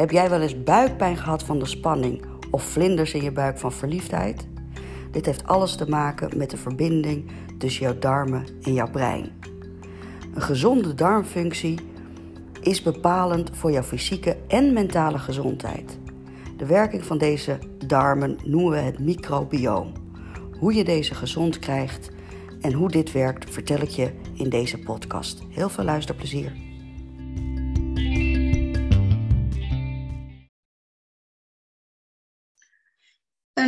Heb jij wel eens buikpijn gehad van de spanning of vlinders in je buik van verliefdheid? Dit heeft alles te maken met de verbinding tussen jouw darmen en jouw brein. Een gezonde darmfunctie is bepalend voor jouw fysieke en mentale gezondheid. De werking van deze darmen noemen we het microbioom. Hoe je deze gezond krijgt en hoe dit werkt, vertel ik je in deze podcast. Heel veel luisterplezier.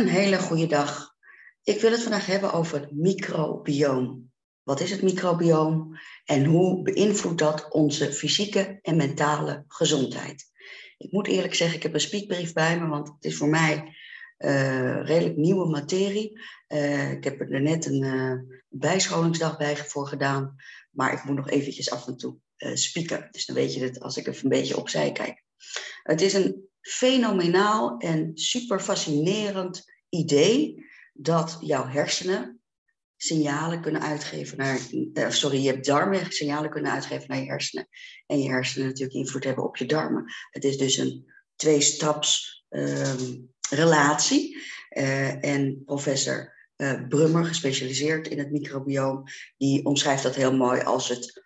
Een hele goede dag. Ik wil het vandaag hebben over het microbioom. Wat is het microbioom en hoe beïnvloedt dat onze fysieke en mentale gezondheid? Ik moet eerlijk zeggen, ik heb een speakbrief bij me, want het is voor mij uh, redelijk nieuwe materie. Uh, ik heb er net een uh, bijscholingsdag bij voor gedaan, maar ik moet nog eventjes af en toe spieken. Dus dan weet je het als ik even een beetje opzij kijk. Het is een fenomenaal en super fascinerend idee dat jouw hersenen signalen kunnen uitgeven naar, uh, sorry, je darmen signalen kunnen uitgeven naar je hersenen. En je hersenen natuurlijk invloed hebben op je darmen. Het is dus een twee-staps um, relatie. Uh, en professor uh, Brummer, gespecialiseerd in het microbioom, die omschrijft dat heel mooi als het,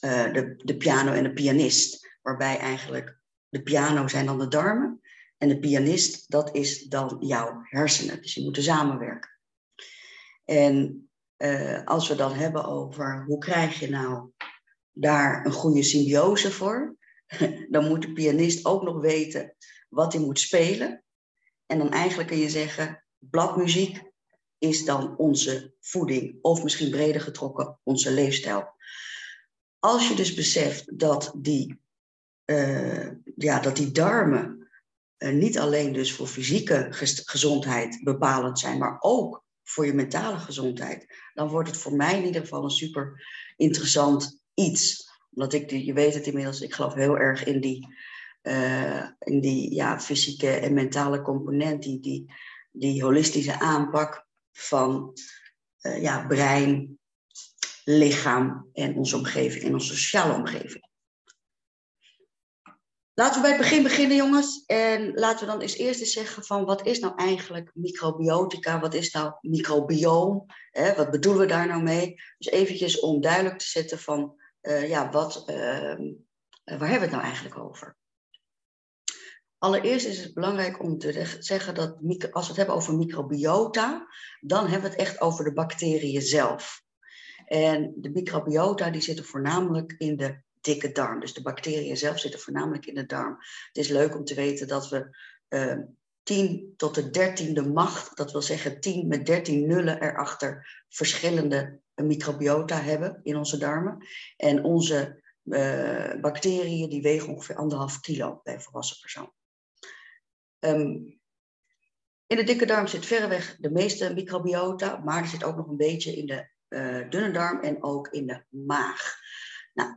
de, de piano en de pianist. Waarbij eigenlijk de piano zijn dan de darmen en de pianist, dat is dan jouw hersenen. Dus die moeten samenwerken. En uh, als we dan hebben over hoe krijg je nou daar een goede symbiose voor, dan moet de pianist ook nog weten wat hij moet spelen. En dan eigenlijk kun je zeggen, bladmuziek is dan onze voeding, of misschien breder getrokken onze leefstijl. Als je dus beseft dat die, uh, ja, dat die darmen niet alleen dus voor fysieke gezondheid bepalend zijn, maar ook voor je mentale gezondheid, dan wordt het voor mij in ieder geval een super interessant iets. Omdat ik, je weet het inmiddels, ik geloof heel erg in die, uh, in die ja, fysieke en mentale component, die, die, die holistische aanpak van uh, ja, brein, lichaam en onze omgeving en onze sociale omgeving. Laten we bij het begin beginnen, jongens. En laten we dan eens eerst eens zeggen van wat is nou eigenlijk microbiotica? Wat is nou microbioom? Eh, wat bedoelen we daar nou mee? Dus eventjes om duidelijk te zetten van, uh, ja, wat, uh, waar hebben we het nou eigenlijk over? Allereerst is het belangrijk om te zeggen dat als we het hebben over microbiota, dan hebben we het echt over de bacteriën zelf. En de microbiota die zitten voornamelijk in de dikke darm. Dus de bacteriën zelf zitten voornamelijk in de darm. Het is leuk om te weten dat we uh, ehm, 10 tot de dertiende macht, dat wil zeggen 10 met 13 nullen erachter, verschillende microbiota hebben in onze darmen. En onze uh, bacteriën die wegen ongeveer anderhalf kilo bij een volwassen persoon. Um, in de dikke darm zit verreweg de meeste microbiota, maar er zit ook nog een beetje in de uh, dunne darm en ook in de maag. Nou,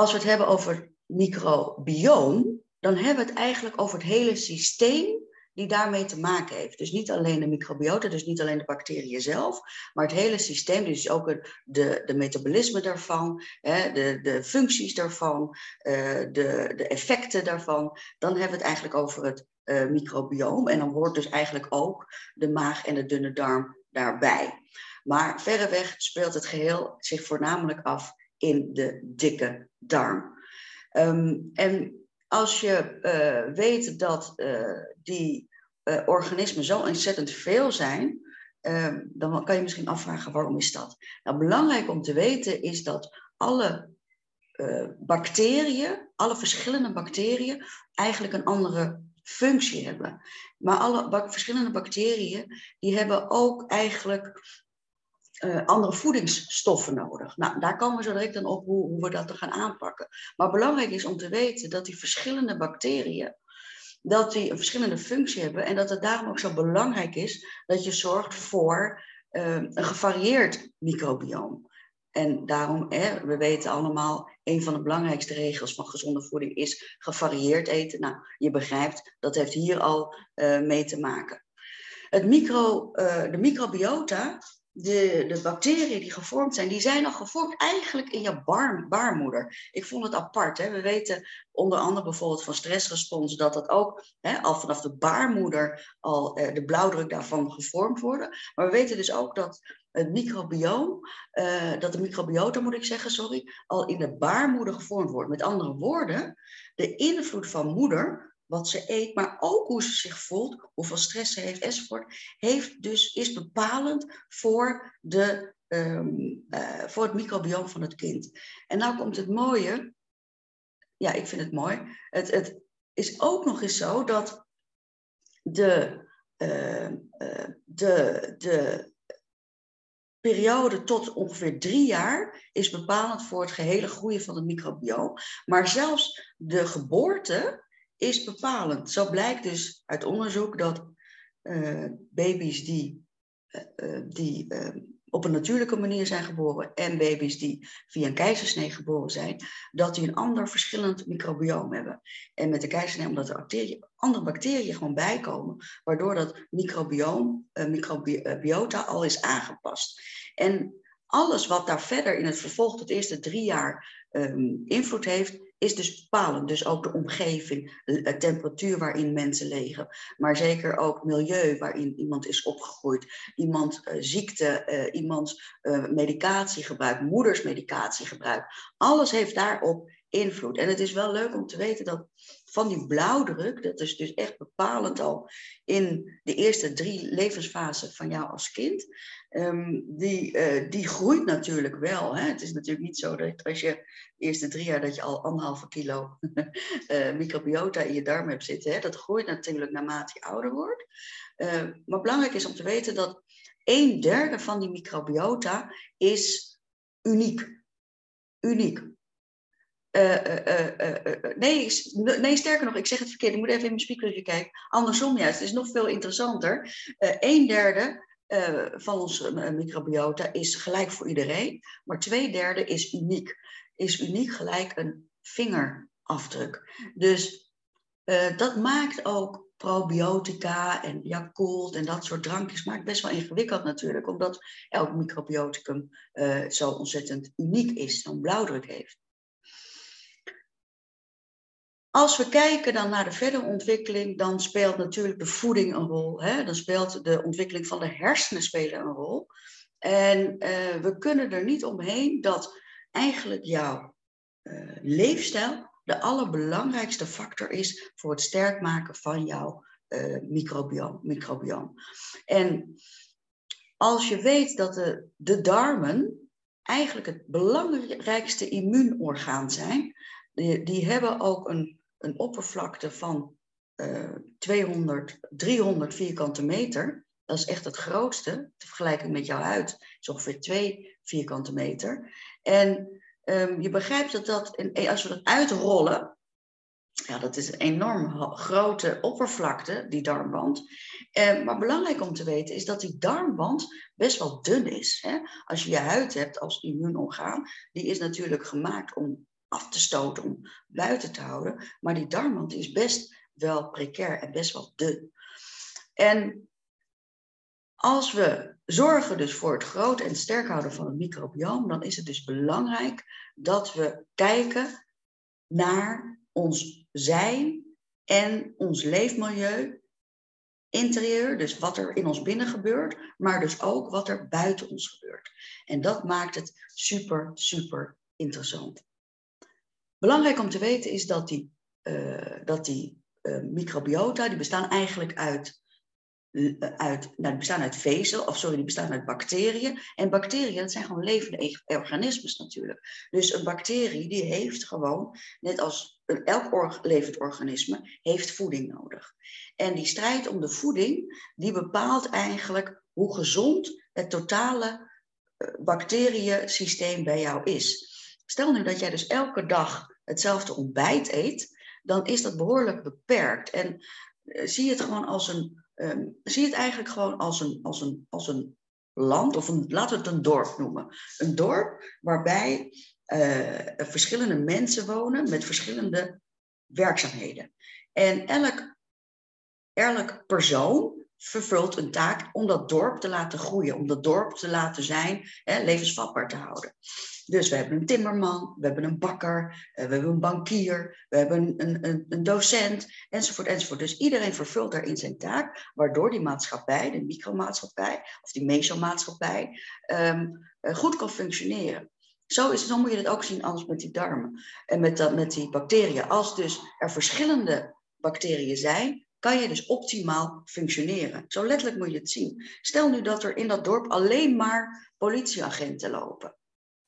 als we het hebben over microbioom, dan hebben we het eigenlijk over het hele systeem die daarmee te maken heeft. Dus niet alleen de microbiota, dus niet alleen de bacteriën zelf, maar het hele systeem, dus ook de, de metabolisme daarvan, hè, de, de functies daarvan, uh, de, de effecten daarvan. Dan hebben we het eigenlijk over het uh, microbioom. En dan hoort dus eigenlijk ook de maag en de dunne darm daarbij. Maar verreweg speelt het geheel zich voornamelijk af in de dikke darm. Um, en als je uh, weet dat uh, die uh, organismen zo ontzettend veel zijn, ehm, dan kan je misschien afvragen waarom is dat? Nou, belangrijk om te weten is dat alle bacteriën, alle verschillende bacteriën, eigenlijk een andere functie hebben. Maar alle verschillende bacteriën, die hebben ook eigenlijk uh, andere voedingsstoffen nodig. Nou, daar komen we zo direct dan op hoe, hoe we dat te gaan aanpakken. Maar belangrijk is om te weten dat die verschillende bacteriën, dat die een verschillende functie hebben en dat het daarom ook zo belangrijk is dat je zorgt voor uh, een gevarieerd microbioom. En daarom, hè, we weten allemaal, een van de belangrijkste regels van gezonde voeding is gevarieerd eten. Nou, je begrijpt, dat heeft hier al uh, mee te maken. Het micro, uh, de microbiota de, de bacteriën die gevormd zijn, die zijn al gevormd eigenlijk in je baarmoeder. Ik vond het apart. Hè? We weten onder andere bijvoorbeeld van stressrespons dat dat ook hè, al vanaf de baarmoeder al eh, de blauwdruk daarvan gevormd worden. Maar we weten dus ook dat het microbioom, uh, dat de microbiota moet ik zeggen, sorry, al in de baarmoeder gevormd wordt. Met andere woorden, de invloed van moeder wat ze eet, maar ook hoe ze zich voelt, hoeveel stress ze heeft enzovoort, heeft dus, is bepalend voor, de, um, uh, voor het microbioom van het kind. En nou komt het mooie, ja, ik vind het mooi. Het, het is ook nog eens zo dat de, uh, uh, de, de periode tot ongeveer drie jaar is bepalend voor het gehele groeien van het microbioom. Maar zelfs de geboorte is bepalend. Zo blijkt dus uit onderzoek dat uh, baby's die, uh, die uh, op een natuurlijke manier zijn geboren en baby's die via een keizersnee geboren zijn, dat die een ander verschillend microbioom hebben. En met de keizersnee, omdat er andere bacteriën gewoon bijkomen, waardoor dat microbioom, microbiota al is aangepast. En alles wat daar verder in het vervolg de eerste drie jaar um, invloed heeft, is dus bepalend. Dus ook de omgeving, de temperatuur waarin mensen leven. Maar zeker ook milieu waarin iemand is opgegroeid. Iemand uh, ziekte, uh, iemands uh, medicatiegebruik, moeders medicatiegebruik. Alles heeft daarop invloed. En het is wel leuk om te weten dat van die blauwdruk, dat is dus echt bepalend al in de eerste drie levensfasen van jou als kind, um, die, uh, die groeit natuurlijk wel. Hè? Het is natuurlijk niet zo dat als je de eerste drie jaar dat je al anderhalve kilo uh, microbiota in je darm hebt zitten, hè? dat groeit natuurlijk naarmate je ouder wordt. Uh, maar belangrijk is om te weten dat een derde van die microbiota is uniek. Uniek. Uh, uh, nee, nee, sterker nog, ik zeg het verkeerd. Ik moet even in mijn speakertje kijken. Andersom juist, het is nog veel interessanter. een derde van ons microbiota is gelijk voor iedereen, maar twee derde is uniek. Is uniek gelijk een vingerafdruk. Dus dat maakt ook probiotica en Yakult en dat soort drankjes maakt best wel ingewikkeld natuurlijk, omdat elk microbioticum zo ontzettend uniek is, zo'n blauwdruk heeft. Als we kijken dan naar de verdere ontwikkeling, dan speelt natuurlijk de voeding een rol. Hè? Dan speelt de ontwikkeling van de hersenen spelen een rol. En uh, we kunnen er niet omheen dat eigenlijk jouw uh, leefstijl de allerbelangrijkste factor is voor het sterk maken van jouw uh, microbioom. En als je weet dat de, de darmen eigenlijk het belangrijkste immuunorgaan zijn, die, die hebben ook een een oppervlakte van uh, 200, 300 vierkante meter. Dat is echt het grootste. De vergelijking met jouw huid is ongeveer 2 vierkante meter. En um, je begrijpt dat dat, als we dat uitrollen, ja, dat is een enorm grote oppervlakte, die darmwand. Eh, maar belangrijk om te weten is dat die darmwand best wel dun is. Hè? Als je je huid hebt als immuunorgaan, die is natuurlijk gemaakt om af te stoten, om buiten te houden. Maar die darmwand is best wel precair en best wel dun. En als we zorgen dus voor het groot en sterk houden van het microbioom, dan is het dus belangrijk dat we kijken naar ons zijn en ons leefmilieu, interieur, dus wat er in ons binnen gebeurt, maar dus ook wat er buiten ons gebeurt. En dat maakt het super, super interessant. Belangrijk om te weten is dat die, uh, dat die uh, microbiota, die bestaan eigenlijk uit, uh, uit, nou, die bestaan uit vezel, of sorry, die bestaan uit bacteriën. En bacteriën, dat zijn gewoon levende organismes natuurlijk. Dus een bacterie, die heeft gewoon, net als elk levend organisme, heeft voeding nodig. En die strijd om de voeding, die bepaalt eigenlijk hoe gezond het totale bacteriënsysteem bij jou is. Stel nu dat jij dus elke dag hetzelfde ontbijt eet, dan is dat behoorlijk beperkt. En uh, zie het gewoon als een, um, zie het eigenlijk gewoon als een, als een, als een land, of een, laten we het een dorp noemen. Een dorp waarbij uh, verschillende mensen wonen met verschillende werkzaamheden. En elk, elk persoon vervult een taak om dat dorp te laten groeien, om dat dorp te laten zijn, hè, levensvatbaar te houden. Dus we hebben een timmerman, we hebben een bakker, eh, we hebben een bankier, we hebben een, een, een docent, enzovoort, enzovoort. Dus iedereen vervult daarin zijn taak, waardoor die maatschappij, de micromaatschappij of die mesomaatschappij, um, goed kan functioneren. Zo, is, zo moet je het ook zien, anders met die darmen en met, dat, met die bacteriën. Als dus er verschillende bacteriën zijn, kan je dus optimaal functioneren. Zo letterlijk moet je het zien. Stel nu dat er in dat dorp alleen maar politieagenten lopen.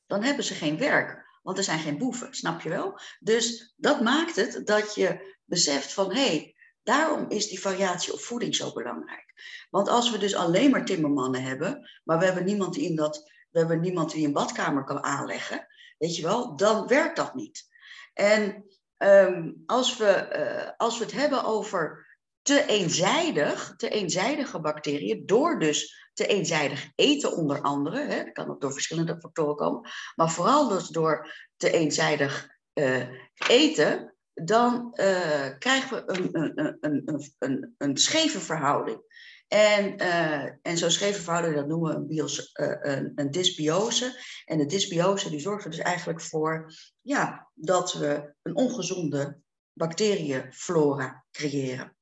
Dan hebben ze geen werk, want er zijn geen boeven, snap je wel? Dus dat maakt het dat je beseft van hé, hey, daarom is die variatie op voeding zo belangrijk. Want als we dus alleen maar timmermannen hebben, maar we hebben niemand die in dat, we hebben niemand die een badkamer kan aanleggen, weet je wel, dan werkt dat niet. En um, als, we, uh, als we het hebben over te eenzijdig, eenzijdige bacteriën, door dus te eenzijdig eten onder andere, hè, dat kan ook door verschillende factoren komen, maar vooral dus door te eenzijdig uh, eten, dan uh, krijgen we een, een, een, een, een, scheve verhouding. En, uh, en zo'n scheve verhouding, dat noemen we een, bios, een, een dysbiose. En de dysbiose die zorgt er dus eigenlijk voor ja, dat we een ongezonde bacteriënflora creëren.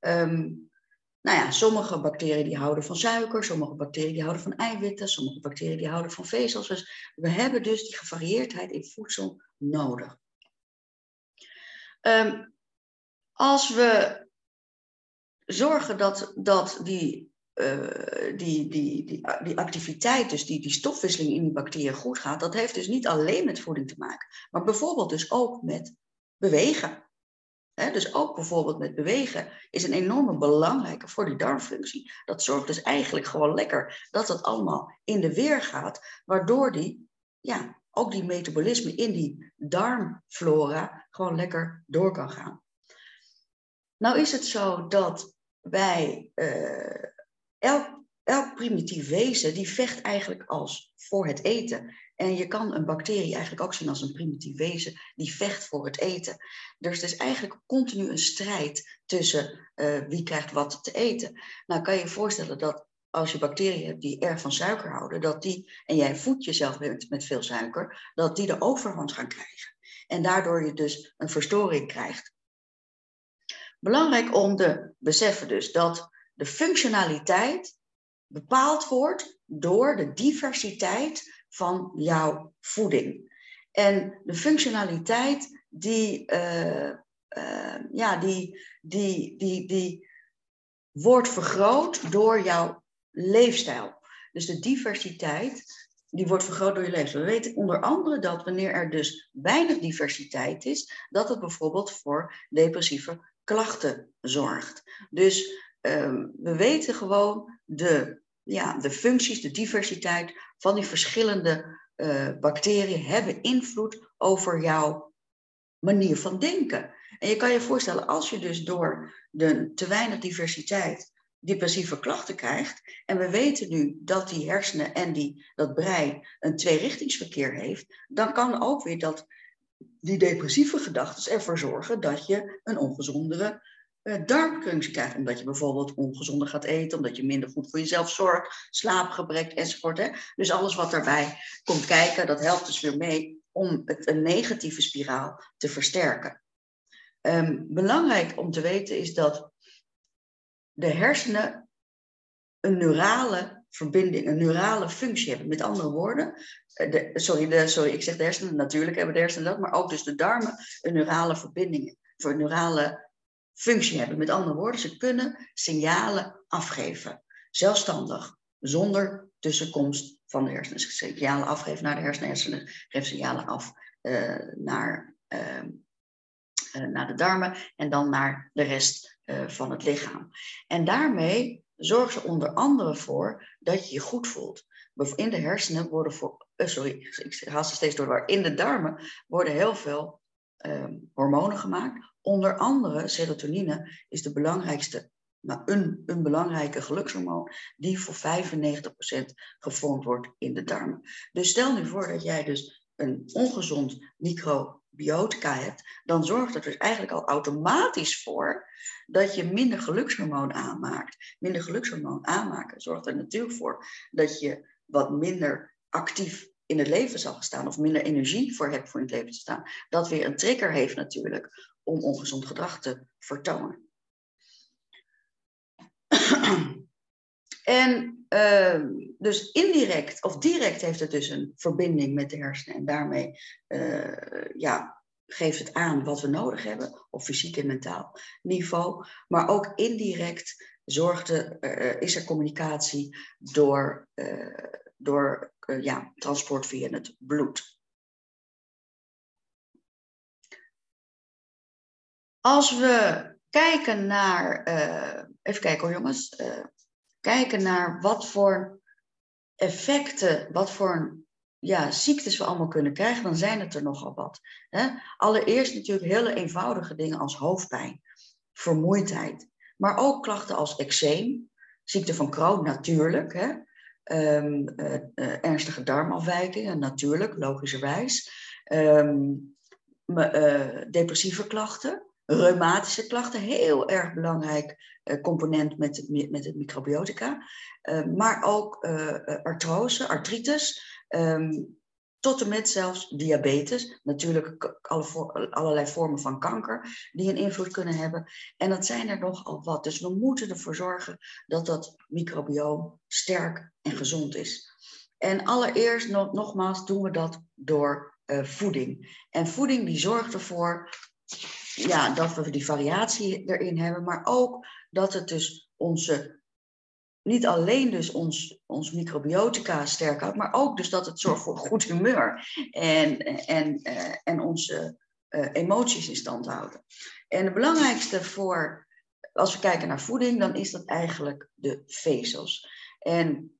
Um, nou ja, sommige bacteriën die houden van suiker, sommige bacteriën die houden van eiwitten, sommige bacteriën die houden van vezels. Dus we hebben dus die gevarieerdheid in voedsel nodig. Um, als we zorgen dat, dat die, uh, die, die, die, die activiteit, dus die, die stofwisseling in die bacteriën goed gaat, dat heeft dus niet alleen met voeding te maken, maar bijvoorbeeld dus ook met bewegen dus ook bijvoorbeeld met bewegen is een enorme belangrijke voor die darmfunctie. Dat zorgt dus eigenlijk gewoon lekker dat het allemaal in de weer gaat, waardoor die, ja, ook die metabolisme in die darmflora gewoon lekker door kan gaan. Nou is het zo dat bij uh, elk, elk primitief wezen, die vecht eigenlijk als voor het eten. En je kan een bacterie eigenlijk ook zien als een primitief wezen die vecht voor het eten. Dus het is eigenlijk continu een strijd tussen uh, wie krijgt wat te eten. Nou kan je je voorstellen dat als je bacteriën hebt die erg van suiker houden, dat die, en jij voedt jezelf met, met veel suiker, dat die de overhand gaan krijgen. En daardoor je dus een verstoring krijgt. Belangrijk om te beseffen dus dat de functionaliteit bepaald wordt door de diversiteit van jouw voeding. En de functionaliteit die, uh, uh, ja, die, die, die, die wordt vergroot door jouw leefstijl. Dus de diversiteit die wordt vergroot door je leefstijl. We weten onder andere dat wanneer er dus weinig diversiteit is, dat het bijvoorbeeld voor depressieve klachten zorgt. Dus um, we weten gewoon de ja, de functies, de diversiteit van die verschillende uh, bacteriën hebben invloed over jouw manier van denken. En je kan je voorstellen, als je dus door de te weinig diversiteit depressieve klachten krijgt, en we weten nu dat die hersenen en die, dat brein een tweerichtingsverkeer heeft, dan kan ook weer dat die depressieve gedachten ervoor zorgen dat je een ongezondere uh, darmfunctie krijgt. Omdat je bijvoorbeeld ongezonder gaat eten, omdat je minder goed voor jezelf zorgt, slaapgebrek enzovoort. Hè? Dus alles wat daarbij komt kijken, dat helpt dus weer mee om het, een negatieve spiraal te versterken. Um, belangrijk om te weten is dat de hersenen een neurale verbinding, een neurale functie hebben. Met andere woorden, eh, sorry, de, sorry, ik zeg de hersenen, natuurlijk hebben de hersenen dat, maar ook dus de darmen een neurale verbinding, voor neurale functie hebben. Met andere woorden, ze kunnen signalen afgeven, zelfstandig, zonder tussenkomst van de hersenen. Signalen afgeven naar de hersenen, hersenen geven signalen af uh, naar, uh, uh, naar de darmen en dan naar de rest van het lichaam. En daarmee zorgen ze onder andere voor dat je je goed voelt. In de hersenen worden voor, sorry, ik haal ze steeds door. In de darmen worden heel veel um, hormonen gemaakt. Onder andere serotonine is de belangrijkste, nou, een, een belangrijke gelukshormoon die voor 95% gevormd wordt in de darmen. Dus stel nu voor dat jij dus een ongezond micro microbiotica hebt, dan zorgt het dus eigenlijk al automatisch voor dat je minder gelukshormoon aanmaakt. Minder gelukshormoon aanmaken zorgt er natuurlijk voor dat je wat minder actief in het leven zal staan of minder energie voor hebt voor in het leven te staan. Dat weer een trigger heeft natuurlijk om ongezond gedrag te vertonen. en uh, dus indirect of direct heeft het dus een verbinding met de hersenen en daarmee uh, ja, geeft het aan wat we nodig hebben op fysiek en mentaal niveau. Maar ook indirect zorgt uh, is er communicatie door, door ja, transport via het bloed. Als we kijken naar, even kijken hoor jongens, kijken naar wat voor effecten, wat voor ja, ziektes we allemaal kunnen krijgen, dan zijn het er nogal wat. Hè? Allereerst natuurlijk hele eenvoudige dingen als hoofdpijn, vermoeidheid, maar ook klachten als eczeem, ziekte van Crohn natuurlijk, hè? Um, uh, uh, ernstige darmafwijkingen natuurlijk, logischerwijs, um, uh, depressieve klachten, reumatische klachten, heel erg belangrijk component met het, met het microbiotica. maar ook artrose, artritis, tot en met zelfs diabetes. Natuurlijk alle, allerlei vormen van kanker die een invloed kunnen hebben. En dat zijn er nogal wat. Dus we moeten ervoor zorgen dat dat microbioom sterk en gezond is. En allereerst, nog, nogmaals, doen we dat door uh, voeding. En voeding die zorgt ervoor ja, dat we die variatie erin hebben, maar ook dat het dus onze, niet alleen dus ons, ons microbiotica sterk houdt, maar ook dus dat het zorgt voor goed humeur en, en, eh, en onze uh, emoties in stand houden. En het belangrijkste voor, als we kijken naar voeding, dan is dat eigenlijk de vezels. En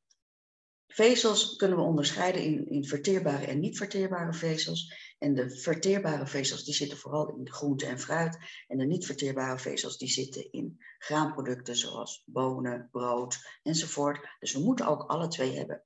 Vezels kunnen we onderscheiden in, in verteerbare en niet verteerbare vezels. En de verteerbare vezels die zitten vooral in groente en fruit. En de niet verteerbare vezels die zitten in graanproducten zoals bonen, brood enzovoort. Dus we moeten ook alle twee hebben.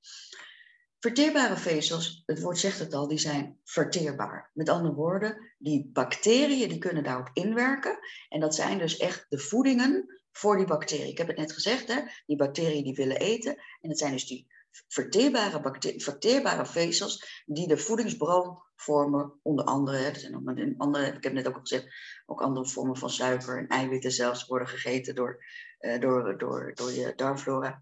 Verteerbare vezels, het woord zegt het al, die zijn verteerbaar. Met andere woorden, die bacteriën die kunnen daarop inwerken. En dat zijn dus echt de voedingen voor die bacteriën. Ik heb het net gezegd, hè? die bacteriën die willen eten. En dat zijn dus die verteerbare, verteerbare vezels die de voedingsbron vormen, onder andere, er zijn nog andere, ik heb net ook al gezegd, ook andere vormen van suiker en eiwitten zelfs worden gegeten door, uh, door, door, door je darmflora.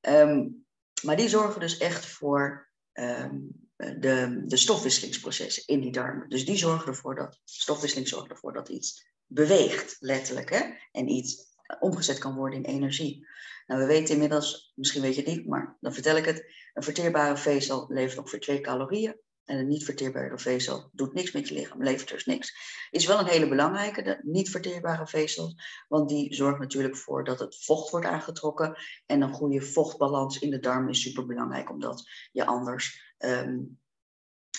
Um, maar die zorgen dus echt voor um, de, de stofwisselingsprocessen in die darmen. Dus die zorgen ervoor dat, stofwisseling zorgt ervoor dat iets beweegt, letterlijk, hè? en iets omgezet kan worden in energie. Nou, we weten inmiddels, misschien weet je het niet, maar dan vertel ik het. Een verteerbare vezel levert ongeveer 2 calorieën. En een niet verteerbare vezel doet niks met je lichaam, levert dus niks. Is wel een hele belangrijke, de niet verteerbare vezel. Want die zorgt natuurlijk voor dat het vocht wordt aangetrokken. En een goede vochtbalans in de darm is super belangrijk, omdat je anders um,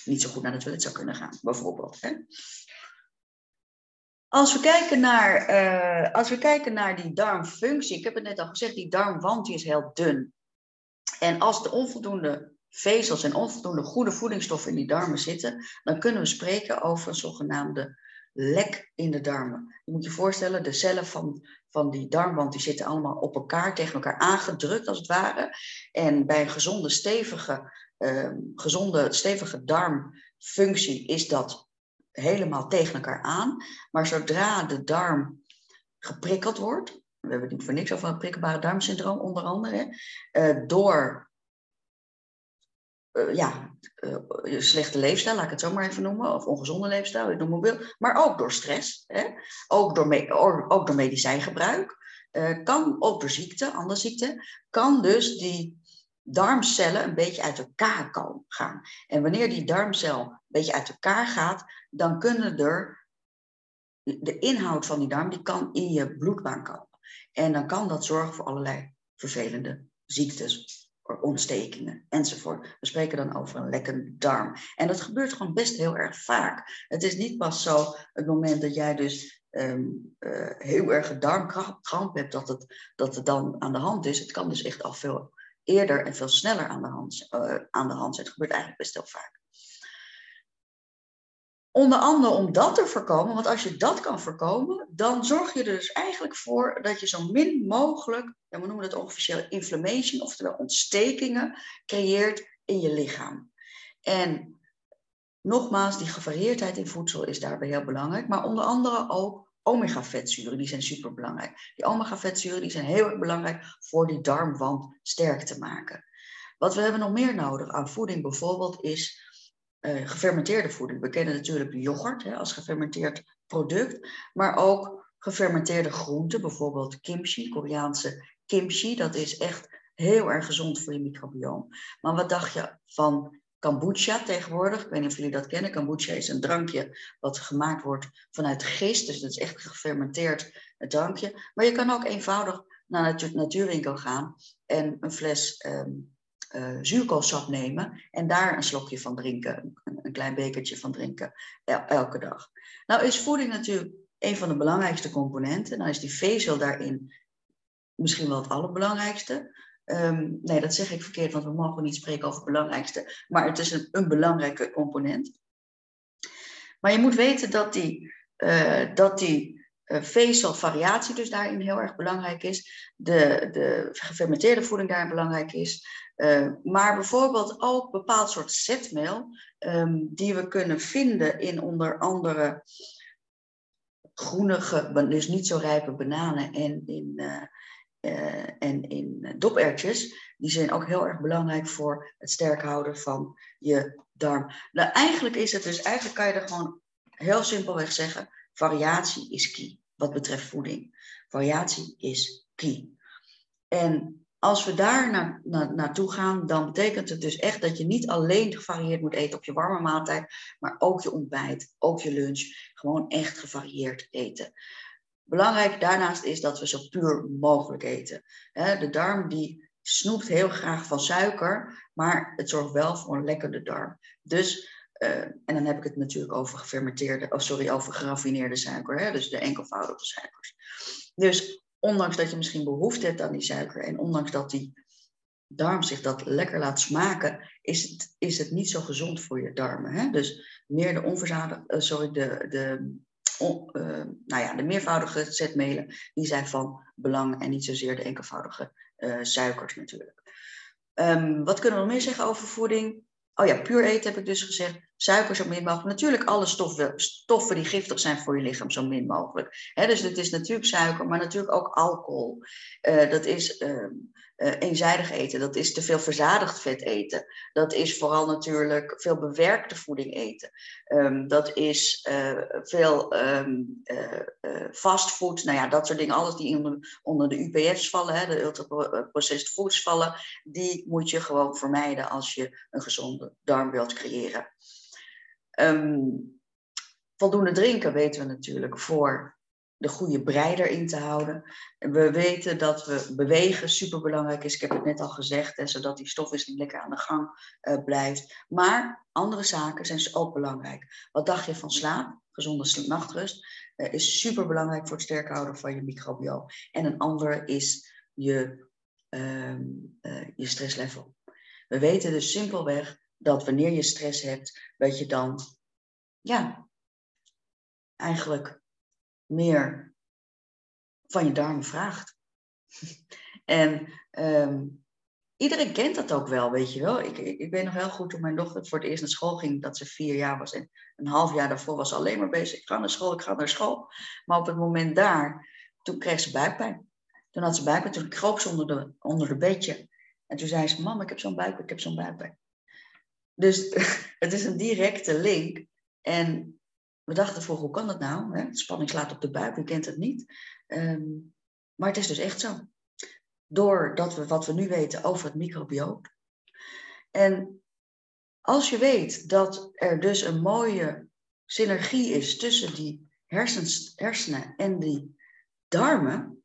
niet zo goed naar de toilet zou kunnen gaan, bijvoorbeeld. Hè? Als we, kijken naar, uh, als we kijken naar die darmfunctie, ik heb het net al gezegd, die darmwand die is heel dun. En als er onvoldoende vezels en onvoldoende goede voedingsstoffen in die darmen zitten, dan kunnen we spreken over een zogenaamde lek in de darmen. Je moet je voorstellen, de cellen van, van die darmwand die zitten allemaal op elkaar, tegen elkaar aangedrukt als het ware. En bij een gezonde, stevige, uh, gezonde, stevige darmfunctie is dat helemaal tegen elkaar aan. Maar zodra de darm geprikkeld wordt, we hebben het niet voor niks over het prikkelbare darmsyndroom onder andere, uh, door uh, ja, uh, slechte leefstijl, laat ik het zo maar even noemen, of ongezonde leefstijl, ik noem het wil, maar ook door stress, hè? Ook, door ook door medicijngebruik, kan ook door ziekte, andere ziekte, kan dus die darmcellen een beetje uit elkaar gaan. En wanneer die darmcel een beetje uit elkaar gaat, dan kunnen er de inhoud van die darm die kan in je bloedbaan komen. En dan kan dat zorgen voor allerlei vervelende ziektes, ontstekingen enzovoort. We spreken dan over een lekkende darm. En dat gebeurt gewoon best heel erg vaak. Het is niet pas zo het moment dat jij dus um, uh, heel erg darmkramp hebt dat het, dat het dan aan de hand is. Het kan dus echt al veel eerder en veel sneller aan de hand, uh, aan de hand zijn. Het gebeurt eigenlijk best heel vaak. Onder andere om dat te voorkomen, want als je dat kan voorkomen, dan zorg je er dus eigenlijk voor dat je zo min mogelijk, we noemen het officieel inflammation, oftewel ontstekingen, creëert in je lichaam. En nogmaals, die gevarieerdheid in voedsel is daarbij heel belangrijk, maar onder andere ook omega-vetzuren, die zijn super belangrijk. Die omega-vetzuren zijn heel erg belangrijk voor die darmwand sterk te maken. Wat we hebben nog meer nodig aan voeding bijvoorbeeld is uh, gefermenteerde voeding. We kennen natuurlijk yoghurt hè, als gefermenteerd product, maar ook gefermenteerde groenten, bijvoorbeeld kimchi, Koreaanse kimchi. Dat is echt heel erg gezond voor je microbioom. Maar wat dacht je van kombucha tegenwoordig? Ik weet niet of jullie dat kennen. Kombucha is een drankje wat gemaakt wordt vanuit gist, dus dat is echt gefermenteerd drankje. Maar je kan ook eenvoudig naar de natuurwinkel gaan en een fles um, uh, zuurkoolsap nemen en daar een slokje van drinken, een, klein bekertje van drinken elke dag. Nou is voeding natuurlijk een van de belangrijkste componenten. Nou is die vezel daarin misschien wel het allerbelangrijkste. Um, nee, dat zeg ik verkeerd, want we mogen niet spreken over het belangrijkste, maar het is een, een belangrijke component. Maar je moet weten dat die, uh, dat die vezelvariatie dus daarin heel erg belangrijk is, de, de gefermenteerde voeding daarin belangrijk is, uh, maar bijvoorbeeld ook bepaald soort zetmeel um, die we kunnen vinden in onder andere groenige, dus niet zo rijpe bananen en in, uh, en in dopertjes. Die zijn ook heel erg belangrijk voor het sterk houden van je darm. Nou, eigenlijk is het dus, eigenlijk kan je er gewoon heel simpelweg zeggen, variatie is key wat betreft voeding. Variatie is key. En als we daar na, na, naartoe gaan, dan betekent het dus echt dat je niet alleen gevarieerd moet eten op je warme maaltijd, maar ook je ontbijt, ook je lunch. Gewoon echt gevarieerd eten. Belangrijk daarnaast is dat we zo puur mogelijk eten. De darm die snoept heel graag van suiker, maar het zorgt wel voor een lekkere darm. Dus, uh, en dan heb ik het natuurlijk over gefermenteerde, oh sorry, over geraffineerde suiker, hè? dus de enkelvoudige suikers. Dus ondanks dat je misschien behoefte hebt aan die suiker en ondanks dat die darm zich dat lekker laat smaken, is het, is het niet zo gezond voor je darmen. Hè? Dus meer de onverzadigde, uh, sorry, de, de, uh, nou ja, de meervoudige zetmelen, die zijn van belang en niet zozeer de enkelvoudige suikers natuurlijk. Um, wat kunnen we nog meer zeggen over voeding? Oh ja, puur eten heb ik dus gezegd. Suiker zo min mogelijk. Natuurlijk alle stoffen, stoffen die giftig zijn voor je lichaam zo min mogelijk. dus het is natuurlijk suiker, maar natuurlijk ook alcohol. Uh, dat is uh, uh, eenzijdig eten. Dat is te veel verzadigd vet eten. Dat is vooral natuurlijk veel bewerkte voeding eten. Um, dat is veel um, fastfood. Nou ja, dat soort dingen. Alles die onder, onder de UPF's vallen, hè, de ultra-processed foods vallen. Die moet je gewoon vermijden als je een gezonde darm wilt creëren. Um, voldoende drinken weten we natuurlijk voor de goede brei erin te houden. We weten dat we bewegen super belangrijk is. Ik heb het net al gezegd, hè, zodat die stofwisseling lekker aan de gang uh, blijft. Maar andere zaken zijn dus ook belangrijk. Wat dacht je van slaap? Gezonde nachtrust uh, is super belangrijk voor het sterk houden van je microbioom. En een andere is je, uh, je stresslevel. We weten dus simpelweg dat wanneer je stress hebt, dat je dan ja, eigenlijk meer van je darmen vraagt. en um, iedereen kent dat ook wel, weet je wel. Ik, ik, ik weet nog heel goed toen mijn dochter voor het eerst naar school ging, dat ze vier jaar was. En een half jaar daarvoor was ze alleen maar bezig. Ik ga naar school, ik ga naar school. Maar op het moment daar, toen kreeg ze buikpijn. Toen had ze buikpijn, toen kroop ze onder de, onder de bedje. En toen zei ze, mam, ik heb zo'n buikpijn, ik heb zo'n buikpijn. Dus het is een directe link. En we dachten vroeger, hoe kan dat nou? Hè? Spanning slaat op de buik, wie kent het niet? Um, maar het is dus echt zo. Doordat we wat we nu weten over het microbioom. En als je weet dat er dus een mooie synergie is tussen die hersenen en die darmen,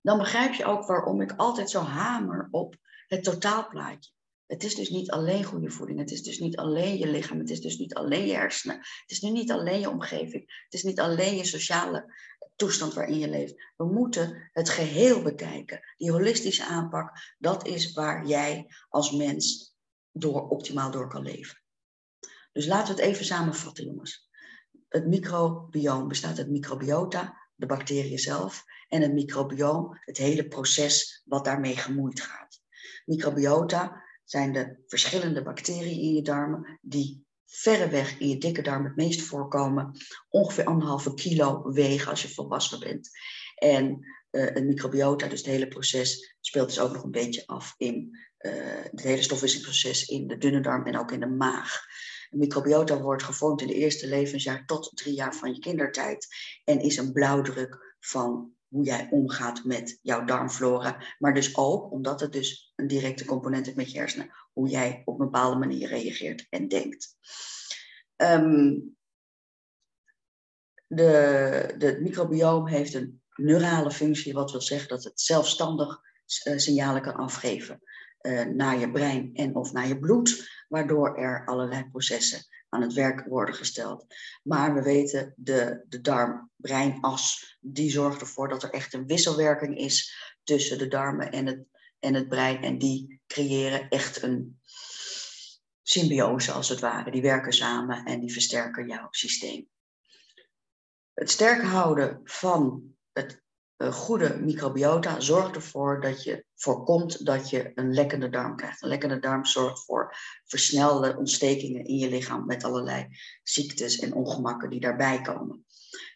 dan begrijp je ook waarom ik altijd zo hamer op het totaalplaatje. Het is dus niet alleen goede voeding. Het is dus niet alleen je lichaam. Het is dus niet alleen je hersenen. Het is nu niet alleen je omgeving. Het is niet alleen je sociale toestand waarin je leeft. We moeten het geheel bekijken. Die holistische aanpak, dat is waar jij als mens door, optimaal door kan leven. Dus laten we het even samenvatten, jongens. Het microbioom bestaat uit microbiota, de bacteriën zelf, en het microbioom, het hele proces wat daarmee gemoeid gaat. Microbiota zijn de verschillende bacteriën in je darmen die verreweg in je dikke darm het meest voorkomen, ongeveer anderhalve kilo wegen als je volwassen bent. En uh, het microbiota, dus het hele proces, speelt dus ook nog een beetje af in uh, het hele stofwisselingsproces in de dunne darm en ook in de maag. Een microbiota wordt gevormd in de eerste levensjaar tot drie jaar van je kindertijd en is een blauwdruk van hoe jij omgaat met jouw darmflora. Maar dus ook, omdat het dus een directe component heeft met je hersenen, hoe jij op een bepaalde manier reageert en denkt. Um, de, het microbioom heeft een neurale functie, wat wil zeggen dat het zelfstandig uh, signalen kan afgeven uh, naar je brein en of naar je bloed, waardoor er allerlei processen aan het werk worden gesteld. Maar we weten, de, de darm-breinas, die zorgt ervoor dat er echt een wisselwerking is tussen de darmen en het, en het brein. En die creëren echt een symbiose als het ware. Die werken samen en die versterken jouw systeem. Het sterk houden van het goede microbiota zorgt ervoor dat je voorkomt dat je een lekkende darm krijgt. Een lekkende darm zorgt voor versnelde ontstekingen in je lichaam met allerlei ziektes en ongemakken die daarbij komen.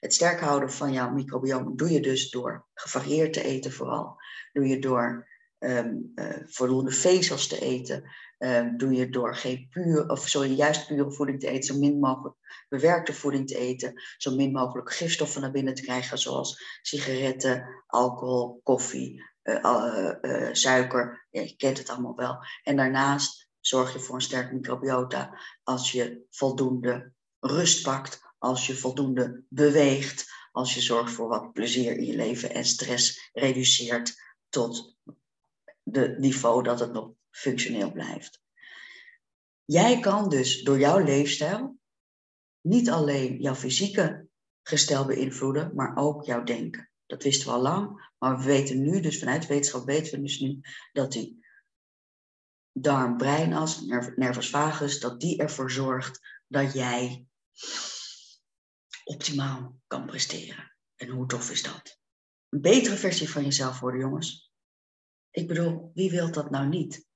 Het sterk houden van jouw microbiome doe je dus door gevarieerd te eten vooral. Doe je door um, uh, voldoende vezels te eten. Um, doe je door geen puur, of sorry, juist pure voeding te eten, zo min mogelijk bewerkte voeding te eten, zo min mogelijk gifstoffen naar binnen te krijgen, zoals sigaretten, alcohol, koffie, uh, uh, suiker. Ja, je kent het allemaal wel. En daarnaast zorg je voor een sterk microbiota als je voldoende rust pakt, als je voldoende beweegt, als je zorgt voor wat plezier in je leven en stress reduceert tot de niveau dat het nog functioneel blijft. Jij kan dus door jouw leefstijl niet alleen jouw fysieke gestel beïnvloeden, maar ook jouw denken. Dat wisten we al lang, maar we weten nu, dus vanuit wetenschap weten we dus nu, dat die darm-breinas, nervus vagus, dat die ervoor zorgt dat jij optimaal kan presteren. En hoe tof is dat? Een betere versie van jezelf worden, jongens. Ik bedoel, wie wil dat nou niet?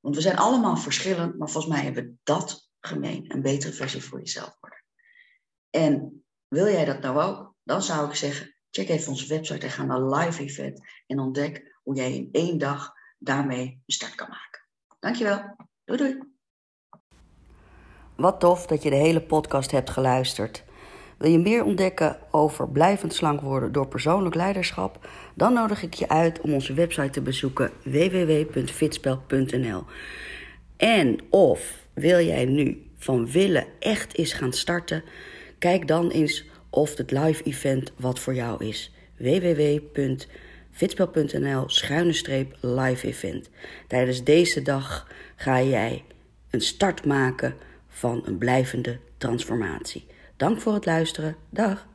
Want we zijn allemaal verschillend, maar volgens mij hebben we dat gemeen. Een betere versie voor jezelf worden. En wil jij dat nou ook? Dan zou ik zeggen, check even onze website en ga naar live event en ontdek hoe jij in één dag daarmee een start kan maken. Dankjewel. Doei doei. Wat tof dat je de hele podcast hebt geluisterd. Wil je meer ontdekken over blijvend slank worden door persoonlijk leiderschap? Dan nodig ik je uit om onze website te bezoeken www.fitspel.nl. En of wil jij nu van willen echt eens gaan starten? Kijk dan eens of het live event wat voor jou is. www.fitspel.nl schuine streep live event. Tijdens deze dag ga jij een start maken van een blijvende transformatie. Dank voor het luisteren. Dag.